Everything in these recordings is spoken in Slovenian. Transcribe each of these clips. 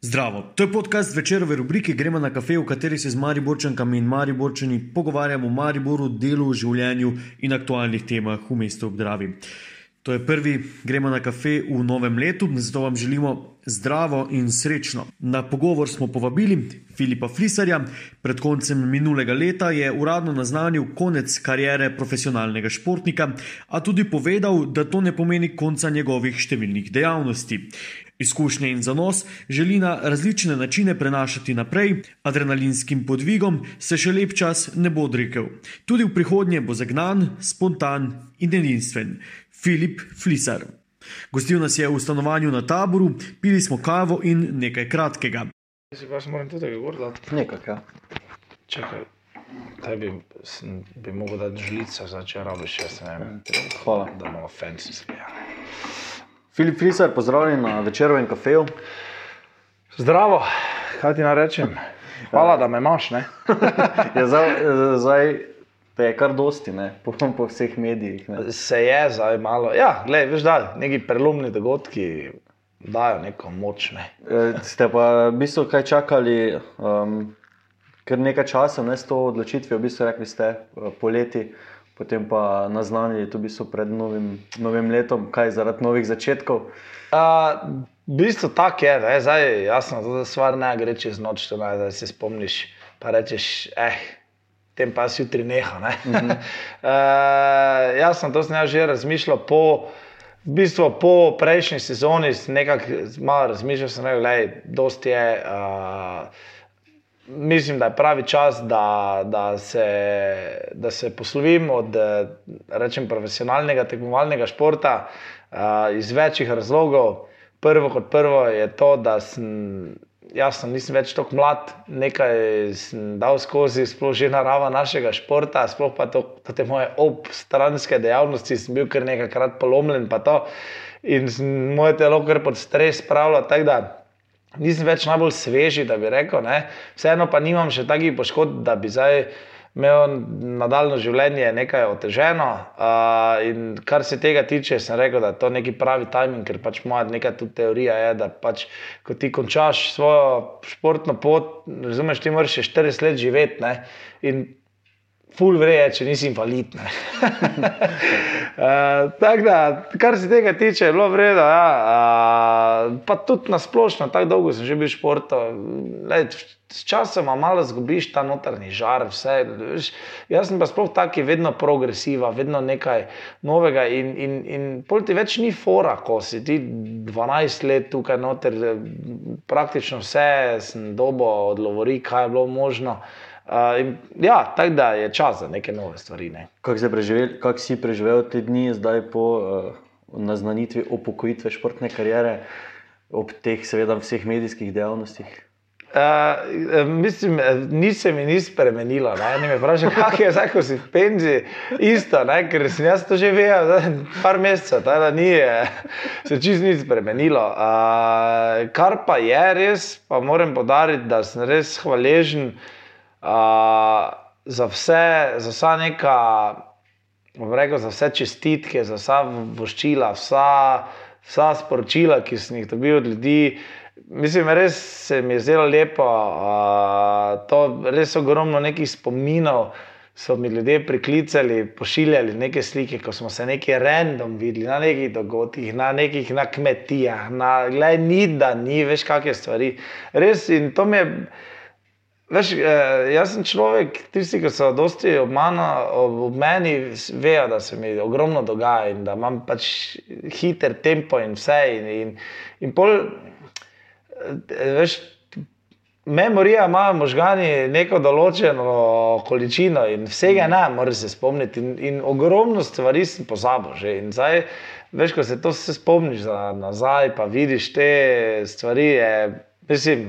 Zdravo, to je podcast večerove rubrike Gremo na kafe, v kateri se z Mariborčankami in Mariborčani pogovarjamo o Mariboru, delu, življenju in aktualnih temah v mestu Obdravi. To je prvi Gremo na kafe v novem letu, zato vam želimo zdravo in srečno. Na pogovor smo povabili Filipa Flisarja. Pred koncem minulega leta je uradno naznanil konec karijere profesionalnega športnika, a tudi povedal, da to ne pomeni konca njegovih številnih dejavnosti. Izkušnje in zanos želi na različne načine prenašati naprej, adrenalinskim podvigom se še lep čas ne bo odrekel. Tudi v prihodnje bo zagnan, spontan in edinstven. Filip Flisar. Gostil nas je v stanovanju na taboru, pili smo kavo in nekaj kratkega. Si pa moram tudi govoriti. Nekaj, ja. Čakaj, tebi sem- bi mogel dati žlico, zdaj če rabiš, jaz ne vem. Hvala. Da imamo fancy smejali. Filip Frisar, pozdravljen na večerovem kafeju. Zdravo, kaj ti naj rečem? Hvala, da me imaš. Ne? Je zdaj, zdaj te je kar dosti, ne? Po, po vseh medijih. Ne? Se je zdaj malo. Ja, glej, veš, da neki prelomni dogodki dajo neko moč. Ne? E, Ste pa v bistvu kaj čakali, um, kar nekaj časa, ne s to odločitvijo, v bistvu rekli ste eh, poleti, potem pa naznanili to v bistvu pred novim, novim letom, kaj zaradi novih začetkov. Uh, v bistvu tako je, ne? zdaj jasno, da stvar ne gre čez noč, to ne, da se spomniš, pa rečeš, eh. Tem pa si jutri neha. Ne? Mm -hmm. uh, jaz sem to snega že razmišljal po, v bistvu po prejšnji sezoni, nekako malo razmišljal sem, da je dosti je. Uh, mislim, da je pravi čas, da, da, se, da se poslovim od eh, rečem, profesionalnega tekmovalnega športa uh, iz večjih razlogov. Prvo kot prvo je to, da sem, jasno, nisem več tako mlad, nekaj sem dal skozi, sploh že narava našega športa, sploh pa to, to te moje obstranske dejavnosti, sem bil kar nekajkrat polomljen, pa to in moje telo kar pod stres spravljal. tako da nisem več najbolj sveži, da bi rekel. Ne. Vseeno pa nimam še takih poškodb, da bi zdaj imel nadaljno življenje nekaj oteženo. Uh, in kar se tega tiče, sem rekel, da je to neki pravi timing, ker pač moja neka tudi teorija je, da pač, ko ti končaš svojo športno pot, razumeš, ti moraš še 40 let živeti. Ne. In Ful vreje, če nisi invalid. uh, tako da, kar se tega tiče, je bilo vredno. Ja, uh, pa tudi na splošno, tako dolgo sem že bil v športu. Lej, S časom malo zgubiš ta notrni žar, vse. Veš, jaz sem pa sploh taki, vedno progresiva, vedno nekaj novega. In, in, in pol ti več ni fora, ko si ti 12 let tukaj noter, praktično vse sem dobo odlovori, kaj je bilo možno. Uh, in, ja, tako da je čas za neke nove stvari. Ne. Kako si preživel, kak si preživel te dni zdaj po uh, naznanitvi upokojitve športne karijere, ob teh, seveda, vseh medijskih dejavnostih? Uh, mislim, nisem mi ni spremenilo. Ne, ne me vprašaj, kako je ko si v penzi, isto, ne, ker sem jaz to že vedel, par mesecev, tako da ni eh, se čist nič spremenilo. Uh, kar pa je res, pa moram podariti, da sem res hvaležen uh, za vse, za vsa neka, rekel, za vse čestitke, za vsa voščila, vsa, vsa sporočila, ki sem jih dobil od ljudi. Mislim, res se mi je zelo lepo, uh, to res ogromno nekih spominov. So mi ljudje priklicali, pošiljali neke slike, ko smo se neki random videli na nekih dogodkih, na nekih na kmetijah, na gledaj, ni da ni, veš, kakšne stvari. Res in to mi je. Veš, eh, jaz sem človek, tisti, ki so dosti ob, mano, ob, meni, vejo, da se mi ogromno dogaja in da imam pač hiter tempo in vse. In, in, in pol, eh, veš, memorija ima možgani neko določeno količino in vsega ne, moraš se spomniti. In, in ogromno stvari sem pozabil že. In zdaj, veš, ko se to se spomniš za nazaj, pa vidiš te stvari, je, mislim,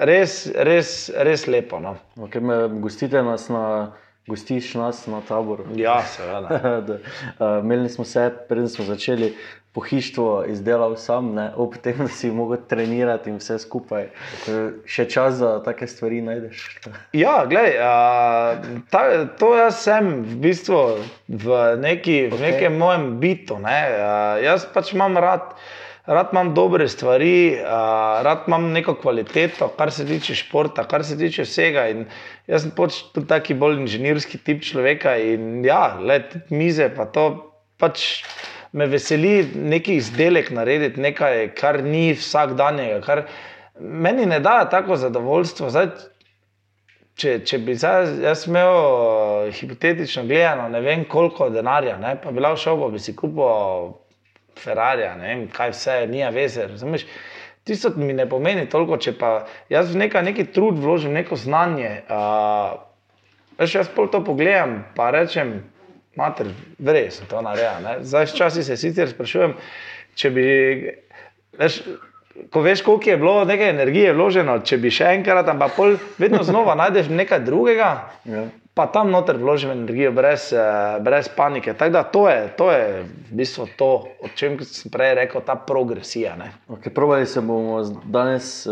res, res, res lepo. No. Okay, me gostite nas na, gostiš nas na taboru. Ja, seveda. Da, uh, Imeli smo se, preden smo začeli pohištvo, izdelal sam, ne, ob tem, da si mogel trenirati in vse skupaj. Še čas za take stvari najdeš. Ja, gledaj, uh, ta, to jaz sem v bistvu v, neki, v Ok. nekem mojem bitu. Ne? Uh, jaz pač imam rad. Rad imam dobre stvari, uh, rad imam neko kvaliteto, kar se tiče športa, kar se tiče vsega. In jaz sem pač tudi taki bolj inženirski tip človeka in ja, let mize pa to pač. Me veseli neki izdelek narediti, nekaj, kar ni vsakdanjega, kar meni ne da tako zadovoljstvo. Zdaj, če, če bi zdaj, jaz imel uh, hipotetično gledano, ne vem koliko denarja, ne, pa bi lahko šel, pa bi si kupil Ferrari, ne vem kaj vse, nija veze. Razumeš? Tisto mi ne pomeni toliko, če pa jaz v neka, neki trud vložim neko znanje. Uh, veš, jaz pol to pogledam, pa rečem, mater, sem to naredil. Zdaj, včasih se sicer sprašujem, če bi. Veš, ko veš, koliko je bilo nekaj energije vloženo, če bi še enkrat, ampak pol, vedno znova najdeš nekaj drugega, ja. Pa tam noter vložim energijo, brez, eh, brez panike. Tako da to je, to je v bistvu to, o čem sem prej rekel, ta progresija. Okay, Probali se bomo danes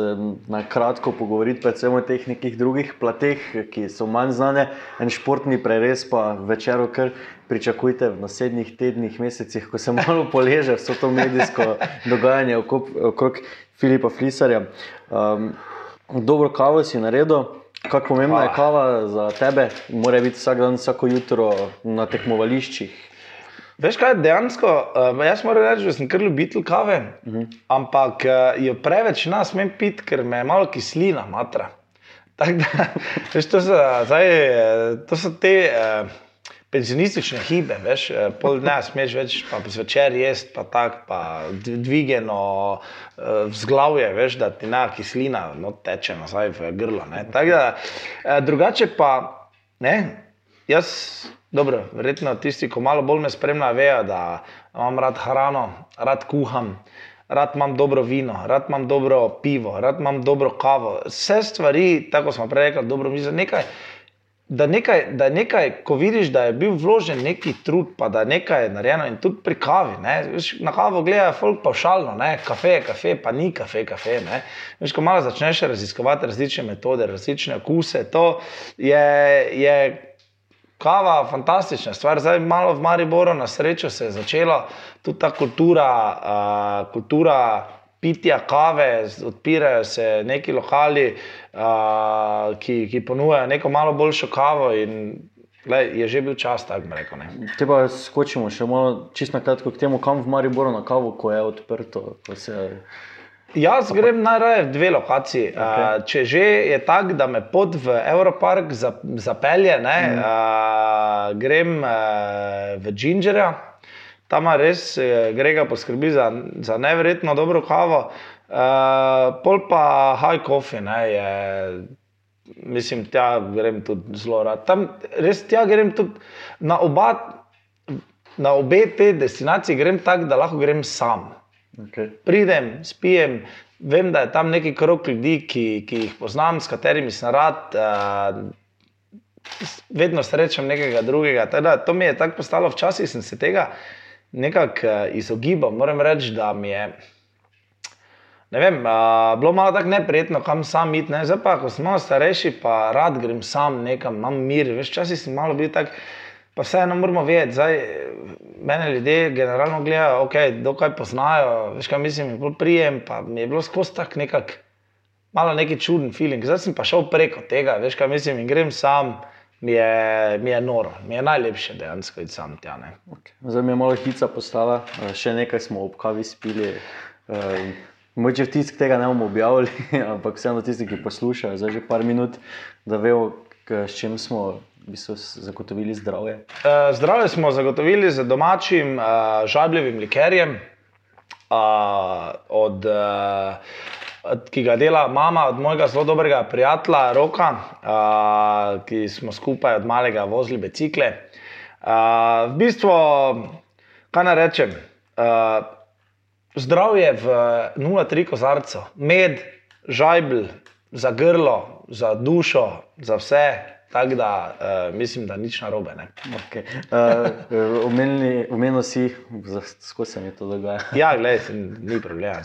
na kratko pogovoriti, predvsem o teh nekih drugih plateh, ki so manj znane, en športni preres pa večer, ker pričakujte v naslednjih tednih, mesecih, ko se malo poleže vse to medijsko dogajanje okrog Filipa Flisarja. Um, dobro kavo si naredil. Kako pomembna je kava za tebe, mora biti vsak dan, vsako jutro na tekmovališčih? Veš kaj, dejansko, uh, jaz moram reči, da sem kar ljubitelj kave, uh mhm. -huh. ampak uh, jo preveč nas smem piti, ker me je malo kislina, matra. Da, veš, to, so, zdaj, to so te. Uh, penzionistične hibe, veš, eh, pol dne smeš več, pa zvečer jesti, pa tako, pa dvigeno uh, vzglavje, veš, da ti na kislina no, teče nazaj v grlo. Da, uh, drugače pa, ne, jaz, dobro, verjetno tisti, ki malo bolj me spremljajo, vejo, da imam rad hrano, rad kuham. Rad imam dobro vino, rad imam dobro pivo, rad imam dobro kavo. Vse stvari, tako smo prej rekli, dobro mi za nekaj da nekaj, da nekaj, ko vidiš, da je bil vložen neki trud, pa da nekaj je narejeno, in tudi pri kavi. Ne, veš, na kavo gledajo folk pa šalno, ne, kafe je kafe, pa ni kafe, kafe. Ne. Veš, ko malo začneš raziskovati različne metode, različne okuse, to je. je Kava fantastična stvar, zdaj malo v Mariboru, na srečo se je začela tudi ta kultura, uh, kultura pitja kave, odpirajo se neki lokali, uh, ki, ki ponujajo neko malo boljšo kavo. Le, je že bil čas, tako rekoč. Te pa skočimo še malo čisto kratko k temu, kam v Mariboru na kavo, ko je odprto. Ko se... Jaz grem najraje v dve lokaciji. Okay. Če že je tako, da me pot v Evropark zapelje, ne, mm. uh, grem uh, v Gingerja, tam res eh, Grega poskrbi za, za nevrjetno dobro kavo. Uh, pol pa high coffee, ne, je, mislim, tja grem tudi zelo rad. Tam res tja grem tudi na, oba, na obe te destinacije, grem tako, da lahko grem sam. Okay. Pridem, spijem, vem, da je tam neki krok ljudi, ki, ki jih poznam, s katerimi sem rad. Uh, Vedno srečam nekega drugega. Teda, to mi je tako postalo, včasih sem se tega nekako uh, izogibal. Moram reči, da mi je ne vem, uh, bilo malo tako neprijetno, kam sam iti. Ne? Zdaj pa, ko smo starejši, pa rad grem sam nekam, imam mir. Veš, časi si malo bil tak. Pa vseeno moramo vedeti, da mene ljudje generalno gledajo, okay, dokaj poznajo. Veš, kaj mislim, bolj prijem, pa mi je bilo skozi tak nekak, malo neki čuden feeling. Zdaj sem pa šel preko tega, veš, kaj mislim, in grem sam mi je, mi je noro, mi je najlepše dejansko iti sam tja. Okay. Zdaj mi je malo hica postala, eh, še nekaj smo ob kavi spili. Uh, Moče v tisk tega ne bomo objavili, ampak vseeno tisti, ki poslušajo, zdaj že par minut, da vejo, s čim smo v bistvu zagotovili zdravje. Uh, zdravje smo zagotovili z domačim uh, žabljevim likerjem. Uh, od, uh, ki ga dela mama od mojega zelo dobrega prijatelja, Roka, uh, ki smo skupaj od malega vozili bicikle. Uh, v bistvu, kaj naj rečem, uh, zdravje v 0,3 kozarcu, med, žajbl, za grlo, za dušo, za vse, Tako da uh, mislim, da nič narobe. Okay. Uh, Umenil si, kako se mi to dogaja. ja, gledaj, sem, ni problema.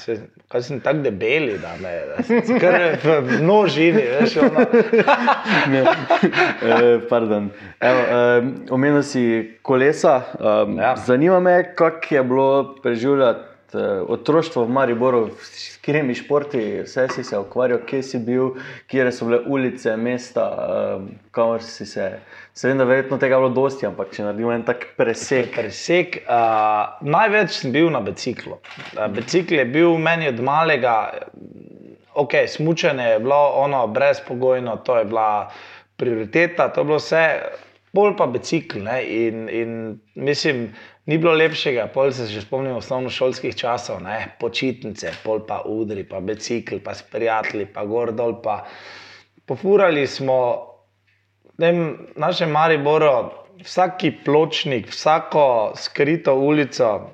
Kaj sem tako debeli, da me skrbi v množini. Omenil uh, si kolesa. Um, ja. Zanima me, kako je bilo preživljati otroštvo v Mariboru, s katerimi športi vse si se ukvarjal, kje si bil, kje so bile ulice, mesta, um, kamor si se. Se vem, da verjetno tega bilo dosti, ampak če naredimo en tak presek. Presek. Uh, največ sem bil na biciklu. Uh, bicikl je bil meni od malega, ok, smučanje je bilo ono brezpogojno, to je bila prioriteta, to je bilo vse, bolj pa bicikl. In, in mislim, ni bilo lepšega, pol se že spomnim osnovnošolskih časov, ne? počitnice, pol pa udri, pa bicikl, pa s prijatelji, pa gor dol. Pa. Pofurali smo tem našem Mariboru, vsaki pločnik, vsako skrito ulico.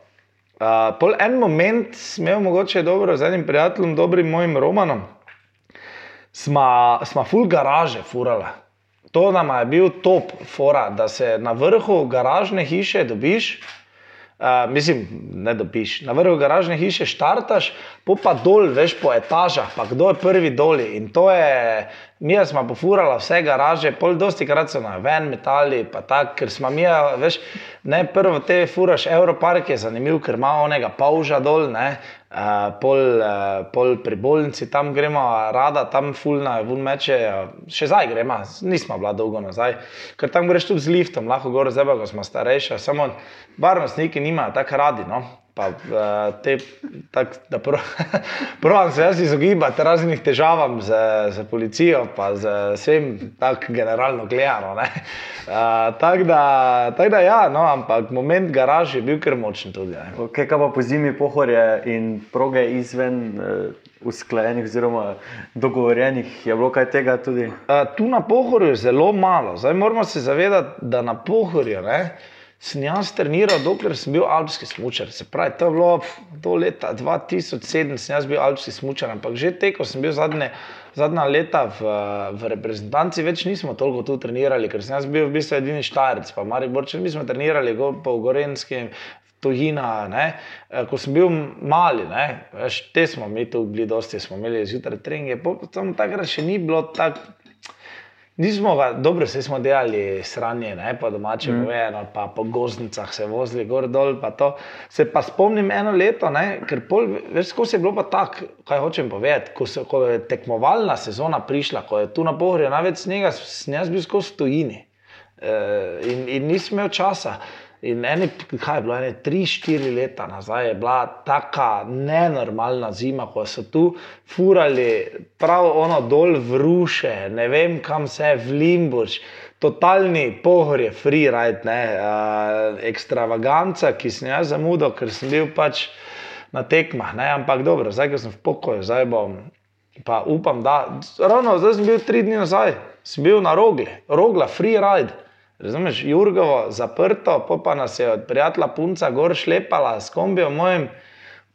Uh, pol en moment sem imel mogoče dobro z enim prijateljem, dobrim mojim romanom, smo full garaže furali. To nam je bil top, fora, da se na vrhu garažne hiše dobiš, Uh, mislim, ne dobiš. Na vrhu garažne hiše štartaš, pa dol, veš po etažah, pa kdo je prvi dol. In to je, mi smo pofurali vse garaže, pol dosti krat so na ven metali, pa tako, ker smo mi, veš, ne prvo te furaš, Evropark je zanimiv, ker ima onega pauža dol, ne. Uh, pol, uh, pol pri bolnici tam gremo, rada tam fulna, vun meče, še zdaj gremo, nismo bila dolgo nazaj, ker tam greš tudi z liftom, lahko gor zeba, ko smo starejši, samo varnostniki nimajo tako radi. No? Pa, uh, te, tak, da pravim, se jaz izogibam raznim težavam z, z policijo, pa z vsem, tako generalno gledano. Uh, tako da, tak da, ja, no, ampak moment garaž je bil kar močen tudi. Okay, kaj pa po zimi pohorje in proge izven uh, usklajenih, oziroma dogovorjenih, je bilo kaj tega tudi? Uh, tu na pohorju je zelo malo. Zdaj moramo se zavedati, da na pohorju. Ne, sem jaz treniral, dokler sem bil alpski smočar. Se pravi, to je bilo do leta 2007, sem jaz bil alpski smočar, ampak že te, ko sem bil zadnje, zadnja leta v, v reprezentanci, več nismo toliko tu trenirali, ker sem jaz bil v bistvu edini štajerc, pa mari borče, mi smo trenirali go, po Gorenskem. Tujina, ne, ko sem bil mali, veš, te smo mi tu bili, dosti smo imeli zjutraj treninge, tam takrat še ni bilo tako Nismo ga, dobro, vse smo delali sranje, ne, pa domače mm. povedano, pa po gozdnicah se vozili gor dol. Pa se pa spomnim eno leto, ne, ker pol, veš, ko se je bilo pa tako, kaj hočem povedati, ko, se, ko je tekmovalna sezona prišla, ko je tu na pohorju največ snega, sem jaz bil skozi tujini e, in, in nisem imel časa. In eni, kaj je bilo, ene tri, štiri leta nazaj je bila tako nenormalna zima, ko so tu furali prav ono dol v ruše, ne vem kam se, v Limburg, totalni pohor je free ride, ne, uh, ekstravaganca, ki sem jaz zamudil, ker sem bil pač na tekmah, ne, ampak dobro, zdaj, ko sem v pokoju, zdaj bom. Pa upam, da ravno zdaj sem bil tri dni nazaj, sem bil na rogli, rogla, free ride. Razumeš, Jurgovo zaprto, pa, nas je od prijatelja punca gor šlepala s kombijo mojim,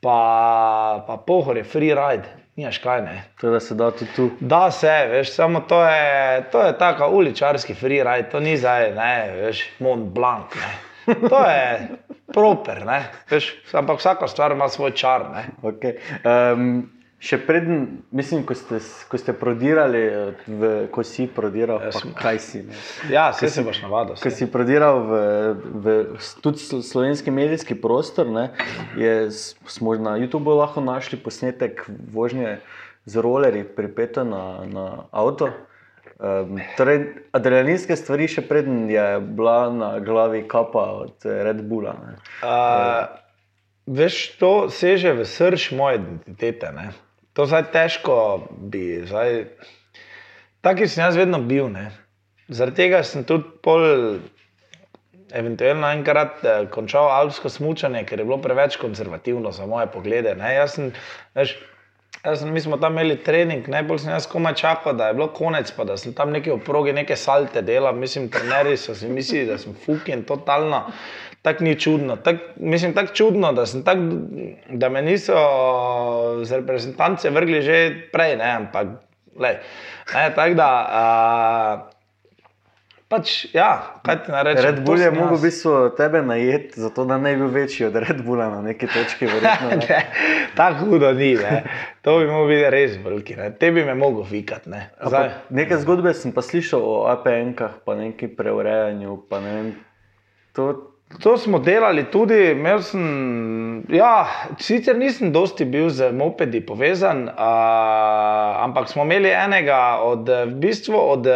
pa, pa pohor je free ride. Nimaš kaj, ne. To je, da se da tudi tu. Da se, veš, samo to je, to je tako uličarski free ride, to ni zdaj, ne, veš, Mont Blanc, ne. To je proper, ne, veš, ampak vsaka stvar ima svoj čar, ne. Okay. Um, Še predtem, mislim, ko ste, ko ste prodirali, v, ko si prodiral, ja, kaj si. Ne? Ja, vse se boš navadil. Ko si prodiral v, v tudi slovenski medijski prostor, ne, je, smo na YouTubu lahko našli posnetek vožnje z rolerji, pripete na, na avto. Um, torej, adrenalinske stvari, še predtem je bila na glavi kapa od Red Bulla. Uh, veš, to seže v srč moje identitete. Ne? To zdaj težko bi. Zdaj, taki sem jaz vedno bil. Ne. Zaradi tega sem tudi pol, eventualno enkrat eh, končal alpsko smutanje, ker je bilo preveč konzervativno za moje poglede. Jaz sem, veš, jaz sem, mi smo tam imeli trening, najbolj sem jaz komaj čakal, da je bilo konec, pa da sem tam neke oproge, neke salte delal. Mislim, trenerji so si mislili, da sem fucking totalno tako ni čudno. Tak, mislim, tako čudno, da, tak, da me niso z reprezentance vrgli že prej, ne, ampak le. Tako da. Uh, Pač, ja, kaj ti narečeš? Red Bull je mogel v bistvu tebe najeti, zato da ne bi bil večji od Red Bulla na neki točki. Tako hudo ni, ne. to bi mogel biti res veliki, ne. te bi me mogel vikati. Ne. Nekaj zgodbe sem pa slišal o APN-kah, pa nekaj preurejanju. Ne to To smo delali tudi, imel sem, ja, sicer nisem dosti bil z mopedi povezan, uh, ampak smo imeli enega od, v bistvu od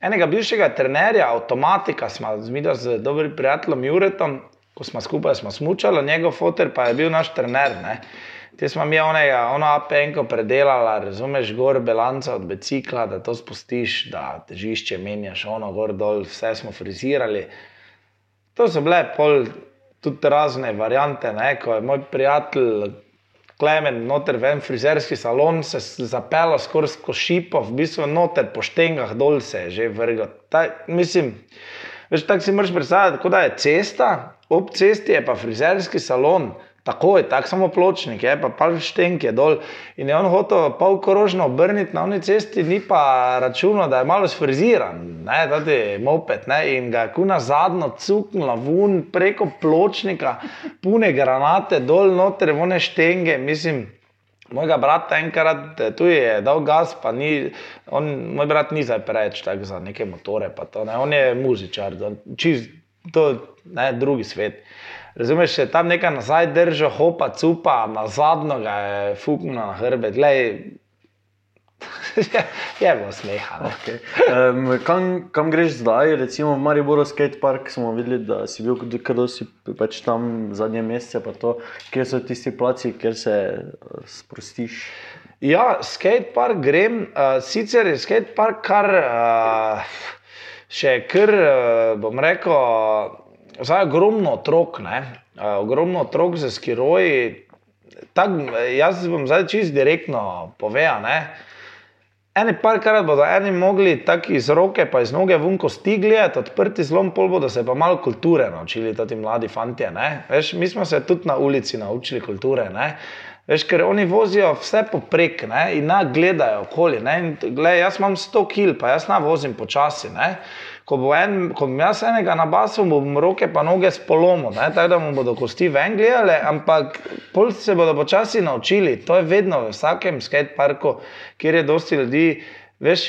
enega bivšega trenerja, avtomatika, smo zmida z dobrim prijateljem Juretom, ko smo skupaj smučali, njegov fotor pa je bil naš trener. Ne. Te smo mi onega, ono apenko predelali, razumeš, gor belanca od bicikla, da to spustiš, da težišče menjaš, ono gor dol, vse smo frizirali. To so bile pol, tudi razne variante, ne? ko je moj prijatelj Klemen, noter v en frizerski salon, se zapeljal skoraj skozi šipo, v bistvu noter po štengah dol se je že vrgel. Ta, mislim, veš, tako si moraš predstavljati, kot da je cesta, ob cesti je pa frizerski salon. Tako je, tako samo pločnik, je pa pač štenk je dol. In je on hotel pol korožno obrniti na oni cesti, ni pa računal, da je malo sfriziran, ne, tudi moped, ne, in ga je kuna zadnjo cuknila vun preko pločnika, pune granate dol, noter, vone štenge, mislim. Mojega brata enkrat tu je dal gas, pa ni, on, moj brat ni zdaj preveč za neke motore, to ne, on je muzičar, čist, to je drugi svet. Razumeš, če tam nekaj nazaj držal, hopa, cupa, na zadnjo ga je fuknil na hrbet. Glej, je bilo smeha. Okay. Um, kam, kam greš zdaj? Recimo v Mariboru skatepark smo videli, da si bil kar dosti pač tam zadnje mesece. Kje so tisti placi, kjer se uh, sprostiš? Ja, skatepark grem. Uh, sicer je skatepark kar uh, še kar, uh, bom rekel. Zdaj ogromno otrok, ne? ogromno otrok za skiroji. Tak, jaz bom zdaj čist direktno povedal. Eni par krat bodo eni mogli tako iz roke, pa iz noge vunko stigli, odprti zlom pol bodo se pa malo kulture naučili, ti mladi fanti. Veš, mi smo se tudi na ulici naučili kulture. Ne? Veš, ker oni vozijo vse poprek ne? in na gledajo okoli. Gled, jaz imam 100 kil, pa jaz na vozim počasi ko, bo en, ko bom jaz enega na basu, bom roke pa noge spolomil, tako da mu bodo kosti ven gledali, ampak pol se bodo počasi naučili. To je vedno v vsakem skateparku, kjer je dosti ljudi. Veš,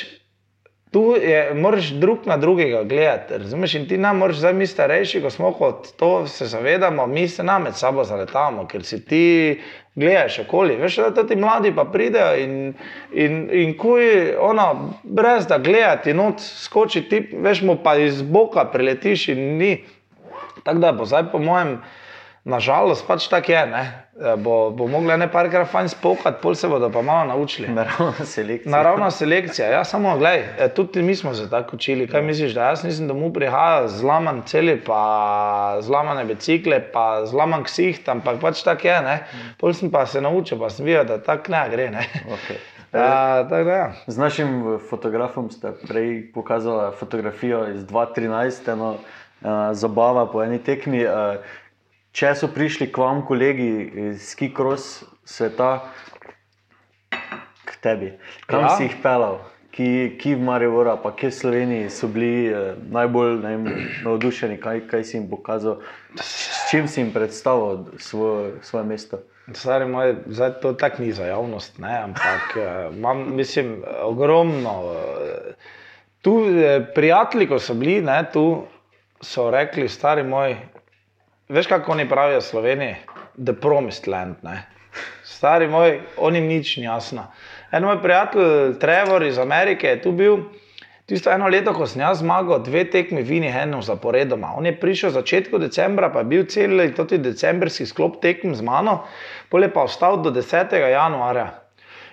Tu je, moraš drug na drugega gledati. Razumeš? In ti nam, moraš zdaj, mi starejši, ko smo kot to, se zavedamo, mi se nam med sabo zaletamo, ker si ti gledaš okoli. Veš, da ti mladi pa pridejo in, in, in kuj, ono, brez da gledati, not skoči ti, veš, mu pa iz boka preletiš in ni. Tako da bo zdaj, po mojem, nažalost, pač tako je. Ne? Bo, bo mogla ne parkrat fajn spokati, pol se bodo pa malo naučili. Naravna selekcija. Naravna selekcija, ja, samo gledaj, tudi mi smo se tako učili. Kaj misliš, da jaz nisem domov prihajal zlaman celi, pa zlamane bicikle, pa zlaman ksiht, ampak pač tako je. Ne? Pol sem pa se naučil, pa sem videl, da tako ne gre. Ne? Okay. A, tak, ja. Z našim fotografom ste prej pokazali fotografijo iz 2013, eno uh, zabava po eni tekmi. Uh, če so prišli k vam kolegi iz Kikros sveta, k tebi, kam ja. si jih pelal, ki, ki v Mariboru, pa kje v Sloveniji so bili eh, najbolj navdušeni, kaj, kaj si jim pokazal, s čim si jim predstavil svoje, svoje mesto. Stari moj, zdaj to tako ni za javnost, ne? ampak eh, imam, mislim, ogromno. Eh, tu, eh, prijatelji, ko so bili, ne, tu so rekli, stari moj, Veš, kako oni pravijo Sloveniji, the promised land. Ne? Stari moj, oni nič ni jasno. En moj prijatelj Trevor iz Amerike je tu bil. Tisto eno leto, ko sem jaz zmagal, dve tekmi vini, eno zaporedoma. On je prišel začetku decembra, pa je bil cel tudi decembrski sklop tekm z mano, pol je pa ostal do 10. januarja.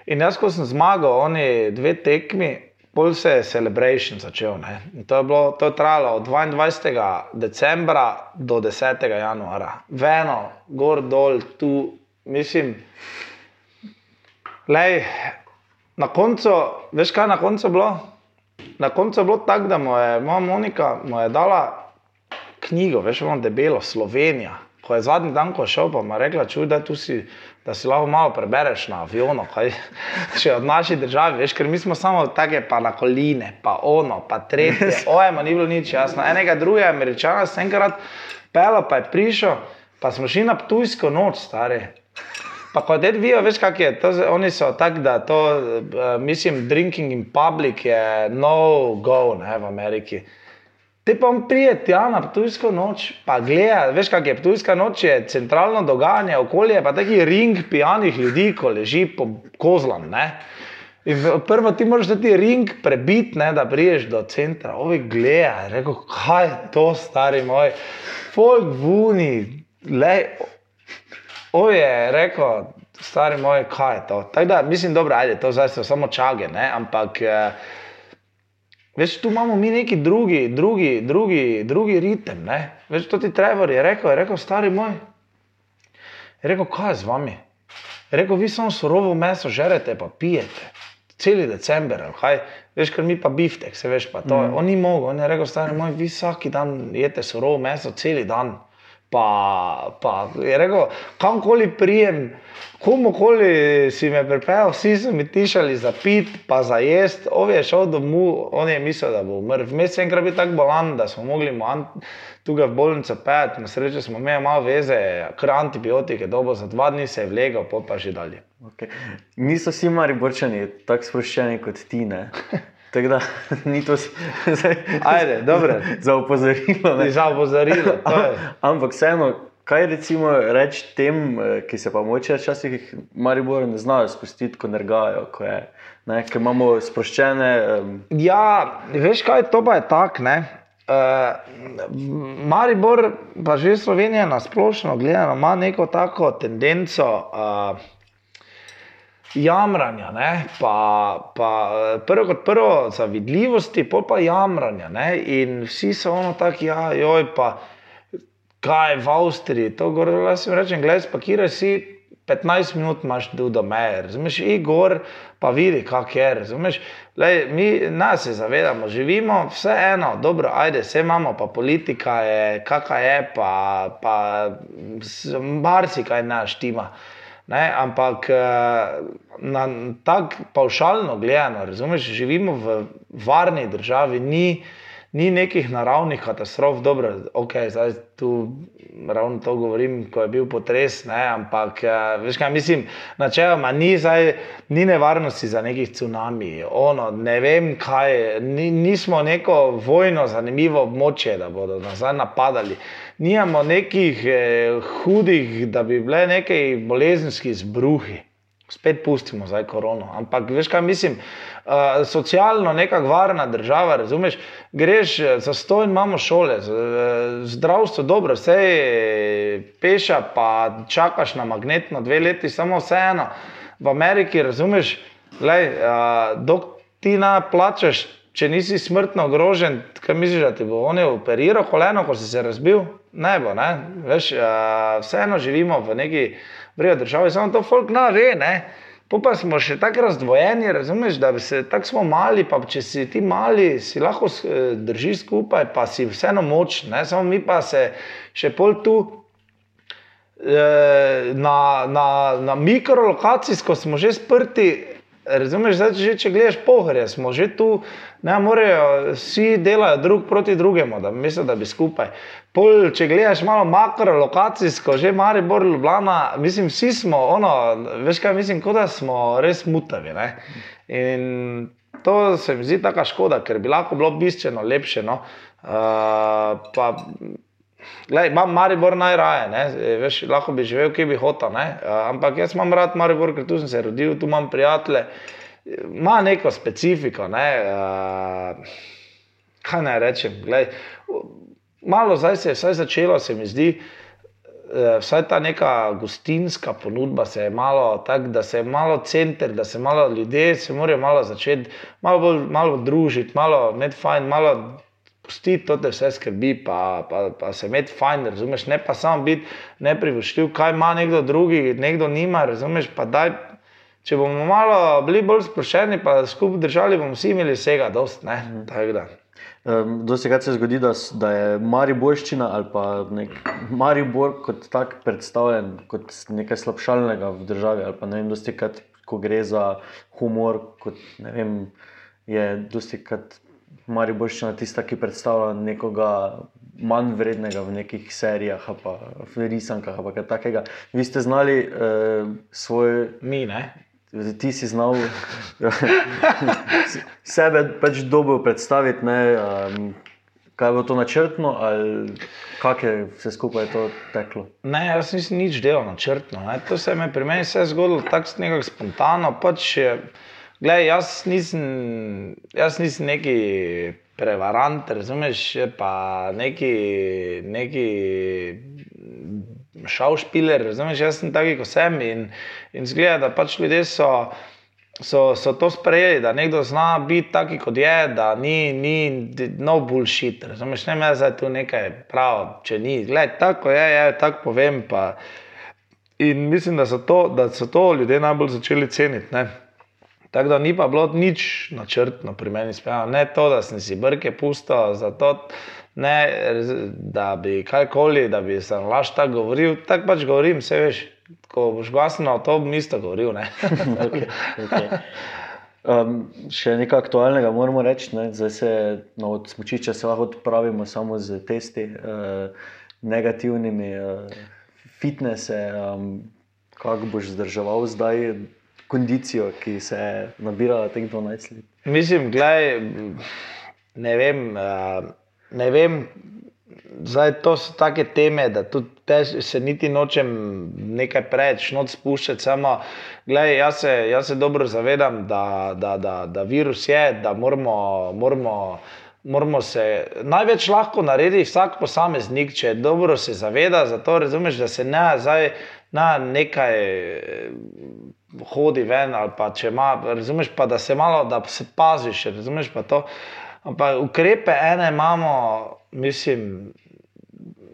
In jaz, ko sem zmagal, oni dve tekmi, Pol se je celebration začel. To je, bilo, to je trajalo od 22. decembra do 10. januara. Veno, gor dol, tu, mislim. Lej, na koncu, veš kaj na koncu bilo? Na koncu je bilo tako, da mu je moja Monika mu je dala knjigo, veš, imamo debelo Slovenija. Ko je zadnji dan, ko je šel, pa mu je rekla, čuj, da si da si lahko malo prebereš na avionu, kaj še od naše države, veš, ker mi smo samo take, pa na koline, pa ono, pa tretje, ojmo, ni bilo nič jasno. Enega drugega američana sem enkrat pel, pa je prišel, pa smo šli na tujsko noč, stari. Pa ko te vidijo, veš, kak je, to, oni so tak, da to, uh, mislim, drinking in public je no go, ne, v Ameriki. Te pa on prije tja na Ptujsko noč, pa gleda, veš, kak je Ptujska noč, je centralno dogajanje, okolje, pa taki ring pijanih ljudi, ko leži po kozlam, ne. In prvo ti moraš ti ring prebiti, da priješ do centra. Ovi gleda, rekel, kaj je to, stari moj, folk vuni, le, ovi je rekel, stari moj, kaj je to. Tako da, mislim, dobro, ajde, to zdaj so samo čage, ne, ampak... Eh, Veš, tu imamo mi neki drugi, drugi, drugi, drugi ritem. Ne? Veš, to ti Trevor je rekel, je rekel, stari moj. Je rekel, kaj je z vami? Je rekel, vi samo surovo meso žerete, pa pijete. Celi december, kaj. Veš, ker mi pa biftek, se veš, pa to. Mm. On ni mogel, on je rekel, stari moj, vi vsak dan jeste surovo meso, celi dan. Pa, pa je rekel, kamkoli prijem, komukoli si me pripeljal, vsi so mi tišali za pit, pa za jest. On je šel domov, on je mislil, da bo umrl. Vmes je enkrat bil tako bolan, da smo mogli mu tukaj v bolnico pet, na srečo smo imeli malo veze, kar antibiotike, dobo za dva dni se je vlegal, pol pa že dalje. Okay. Niso vsi mariborčani tako sproščeni kot ti. ne. Tako da ni to zdaj Ajde, dobro. za opozorilo. ne. Za opozorilo. Ampak vseeno, kaj recimo reči tem, eh, ki se pa moče včasih Maribor ne znajo spustiti, ko nergajo, ko je, ne, ker imamo sproščene. Um, Ja, veš kaj, to pa je tako. ne. Uh, Maribor, pa že Slovenija na splošno gledano, ima neko tako tendenco uh, jamranja, ne? pa, pa eh, prvo kot prvo zavidljivosti, pol pa jamranja. Ne? In vsi so ono tako, ja, joj, pa kaj v Avstriji, to gor, jaz jim rečem, gledaj, spakiraj si. 15 minut imaš tu do meje, razumeš, Igor, pa vidi, kak je, razumeš. Lej, mi nas se zavedamo, živimo vseeno, dobro, ajde, vse imamo, pa politika je, kakva je, pa, pa marsikaj naš tima. Ne, ampak eh, na tako paušalno gledano, razumeš, živimo v varni državi, ni, ni nekih naravnih katastrof, dobro, ok, zdaj tu ravno to govorim, ko je bil potres, ne, ampak eh, veš kaj mislim, načeloma ni, zdaj, ni nevarnosti za nekih cunami, ono, ne vem kaj, ni, nismo neko vojno zanimivo območje, da bodo nazaj napadali. Nijamo nekih eh, hudih, da bi bile neke bolezenski izbruhi. Spet pustimo zdaj korono. Ampak veš kaj mislim, uh, socialno neka varna država, razumeš, greš eh, za stojn, imamo šole, eh, zdravstvo dobro, vse je peša, pa čakaš na magnetno dve leti, samo vseeno. V Ameriki, razumeš, lej, uh, dok ti na plačaš, če nisi smrtno ogrožen, kaj misliš, da ti bo on je operiral koleno, ko si se razbil? Ne bo, ne. Veš, uh, vseeno živimo v neki vrejo državi, samo to folk na ve, ne. Po pa smo še tako razdvojeni, razumeš, da se tako smo mali, pa če si ti mali, si lahko eh, držiš skupaj, pa si vseeno močen, ne. Samo mi pa se še pol tu eh, na, na, na mikrolokacijsko smo že sprti. Razumeš, zdaj, že, če gledaš pohorje, smo že tu, ne morejo, vsi delajo drug proti drugemu, da mislijo, da bi skupaj. Pol, če gledaš malo makrolokacijsko, že Maribor, Ljubljana, mislim, vsi smo, ono, veš kaj mislim, kot da smo res mutavi. Ne? In to se mi zdi taka škoda, ker bi lahko bilo bistveno lepše. No? Uh, Glej, imam Maribor najraje, ne? E, veš, lahko bi živel, kje bi hotel, ne? A, ampak jaz imam rad Maribor, ker tu sem se rodil, tu imam prijatelje, ima neko specifiko. Ne? A, kaj naj rečem? Glej, malo zdaj se je vsaj začelo, se mi zdi, eh, vsaj ta neka gostinska ponudba se je malo tako, da se je malo center, da se malo ljudje se morajo malo začeti, malo bolj malo družiti, malo imeti fajn, malo pustiti to, da vse skrbi, pa, pa, pa se imeti fajn, razumeš, ne pa samo biti neprivoščljiv, kaj ima nekdo drugi, nekdo nima, razumeš, pa daj. Če bomo malo bili bolj sproščeni, pa skupaj držali, bomo vsi imeli vsega, dost, ne. Tako da. um, Dosti krat se zgodi, da, da je Mariborščina ali pa nek Maribor kot tak predstavljen kot nekaj slabšalnega v državi. Ali pa ne vem, dosti krat, ko gre za humor, kot ne vem, je dosti krat Mariborščina tista, ki predstavlja nekoga manj vrednega v nekih serijah pa v risankah pa kaj takega. Vi ste znali uh, svoj Mi, ne. ti si znal sebe pač dobro predstaviti. Ne, um, kaj je bilo to načrtno, ali kako je vse skupaj to teklo? Ne, jaz nisem nič delal načrtno. Ne. To se je pri meni vse zgodilo tako nekako spontano. Pač, je, glej, jaz, nisem, jaz nisem neki prevarant, razumeš, pa neki, neki šaušpiler, razumeš, jaz sem taki kot sem in, in zgleda, da pač ljudje so so, so to sprejeli, da nekdo zna biti taki, kot je, da ni, ni no bullshit. Razumeš, ne me zdaj tu nekaj prav, če ni. Gled, tako je, je, tako povem. Pa. In mislim, da so, to, da so to ljudje najbolj začeli ceniti. Ne? Tako da ni pa bilo nič načrtno pri meni, spijano. ne to, da sem si brke pustil, zato, ne, da bi karkoli, da bi se laž tako govoril, tako pač govorim, vse veš ko boš glasno, to bom isto govoril. okay, okay. Um, še nekaj aktualnega moramo reči. Ne? Zdaj se no, od smočiča se lahko odpravimo samo z testi, uh, negativnimi, uh, fitnese. Um, kako boš zdržal zdaj kondicijo, ki se je nabirala teh 12 let? Mislim, gledaj, ne vem. Ne vem Zdaj, to so take teme, da tudi se niti nočem nekaj preveč noč spuščati. Samo, gledaj, jaz, se, jaz se dobro zavedam, da, da, da, da virus je, da moramo, moramo, moramo se največ lahko narediti vsak posameznik, če dobro se zaveda. Zato razumeš, da se ne zdaj na nekaj. Hodi ven, ali pa če ima, razumeš, pa da se malo, da se paziš, razumeš pa to. Ampak ukrepe ene imamo, mislim,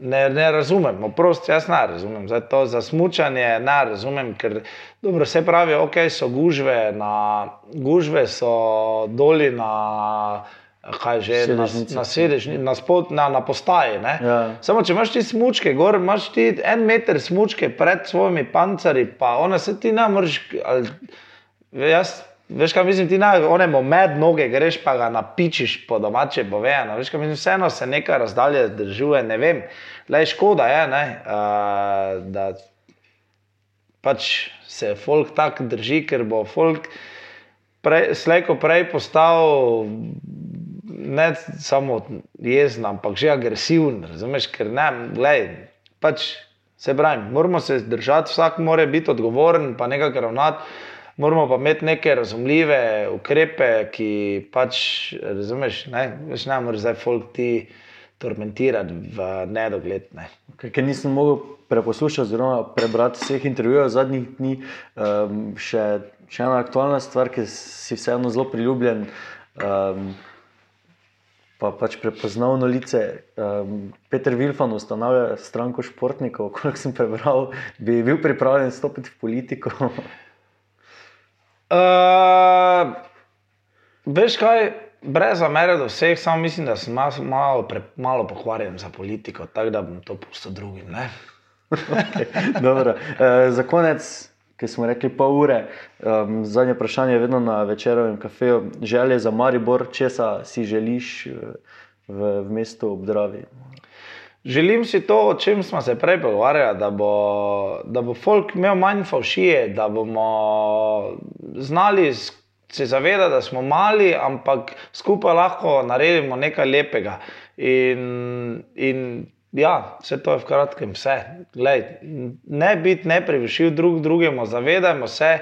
ne, ne razumem, oprosti, jaz ne razumem. Zdaj to za smutanje ne razumem, ker dobro, se pravi, ok, so gužve, na, gužve so doli na. Kaj že je na, na sedežni, na, spod, na, na postaji. Ja. Samo če imaš ti smočke, gor imaš ti en meter smočke pred svojimi pancari, pa ona se ti ne moreš. Jaz Veš, kaj mislim, ti na onemu med noge greš, pa ga napičiš po domače bovejano. Veš, kaj mislim, vseeno se nekaj razdalje držuje, ne vem. Le škoda je, ne, uh, da pač se folk tako drži, ker bo folk slejko prej postal ne samo jezen, ampak že agresiven. Razumeš, ker ne, gledaj, pač se pravi, moramo se zdržati, vsak mora biti odgovoren, pa nekaj ravnati moramo pa imeti neke razumljive ukrepe, ki pač, razumeš, ne, veš, ne moreš zdaj folk ti tormentirati v nedogled. Ne. Ker nisem mogel preposlušati, oziroma prebrati vseh intervjujev zadnjih dni, um, še, še ena aktualna stvar, ki si vseeno zelo priljubljen. Um, Pa pač prepoznavno lice. Um, Peter Vilfan ustanavlja stranko športnikov, koliko sem prebral, bi bil pripravljen stopiti v politiko. Uh, veš kaj, brez zamere do vseh, samo mislim, da sem malo, malo, pre, malo pokvarjen za politiko, tako da bom to pustil drugim. okay, uh, za konec, ki smo rekli pol ure, um, zadnje vprašanje je vedno na večerovem kafeju. Želje za Maribor, česa si želiš v, v mestu obdravi? Želim si to, o čem smo se prej pogovarjali, da bo, da bo folk imel manj faušije, da bomo znali se zavedati, da smo mali, ampak skupaj lahko naredimo nekaj lepega. In, in ja, vse to je v kratkem vse. Glej, ne biti neprevišil drug drugemu, zavedajmo se,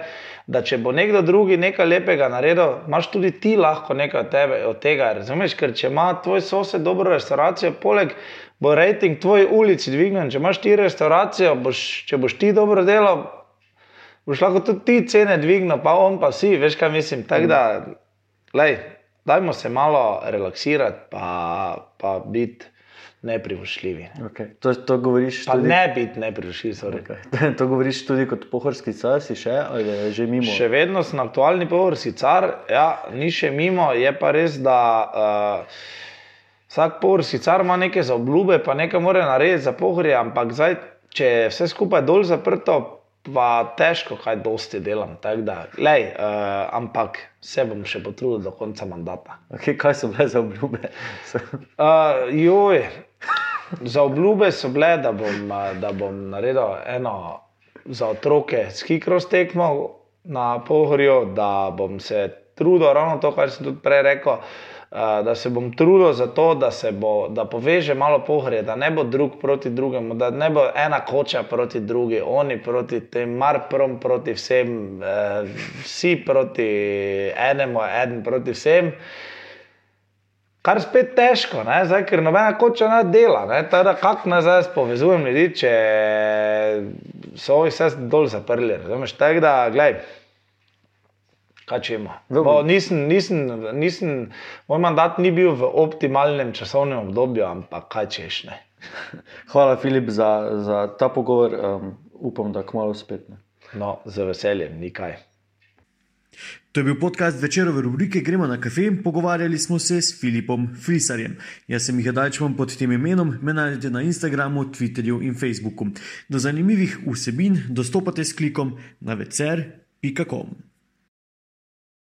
da če bo nekdo drugi nekaj lepega naredil, imaš tudi ti lahko nekaj od, tebe, od tega. Razumeš, ker če ima tvoj sosed dobro restauracijo, poleg bo rejting tvoji ulici dvignjen. Če imaš ti restauracijo, boš, če boš ti dobro delal, boš lahko tudi ti cene dvignil, pa on pa si, veš kaj mislim. Tako da, lej, dajmo se malo relaksirati, pa, pa biti. Neprivošljivi. Okay. To, to govoriš pa tudi... ne biti neprivošljiv. Okay. To govoriš tudi kot pohorski car, si še ali že mimo? Še vedno sem aktualni pohorski car, ja, ni še mimo, je pa res, da. Uh, Vsak por sicer ima neke za obljube, pa nekaj mora narediti za pohorje, ampak zdaj, če je vse skupaj dol zaprto, pa težko kaj dosti delam. Da, lej, uh, ampak se bom še potrudil do konca mandata. Okay, kaj so bile za obljube? uh, joj, za obljube so bile, da bom, da bom naredil eno za otroke skikros tekmo na pohorju, da bom se trudil, ravno to, kar sem tudi prej rekel. Da se bom trudil za to, da se bo, da poveže malo pohre, da ne bo drug proti drugemu, da ne bo ena koča proti drugi, oni proti tem, mar prom proti vsem, uh, vsi proti enemu, en proti vsem. Kar spet težko, zdaj, ker nobena koča ne dela. Kako naj zdaj povezujem ljudi, če so jih vse dol zaprli. Razumeš, tako da, gledaj. Kaj če ima? Bo, nisem, nisem, nisem, moj mandat ni bil v optimalnem časovnem obdobju, ampak kaj češ ne. Hvala, Filip, za, za ta pogovor. Um, upam, da kmalo spet. Ne. No, z veseljem, nikaj. To je bil podcast večerove rubrike Gremo na kafe. Pogovarjali smo se s Filipom Frisarjem. Jaz sem jih dajčman pod tem imenom, me najdete na Instagramu, Twitterju in Facebooku. Do zanimivih vsebin dostopate s klikom na vecer.com.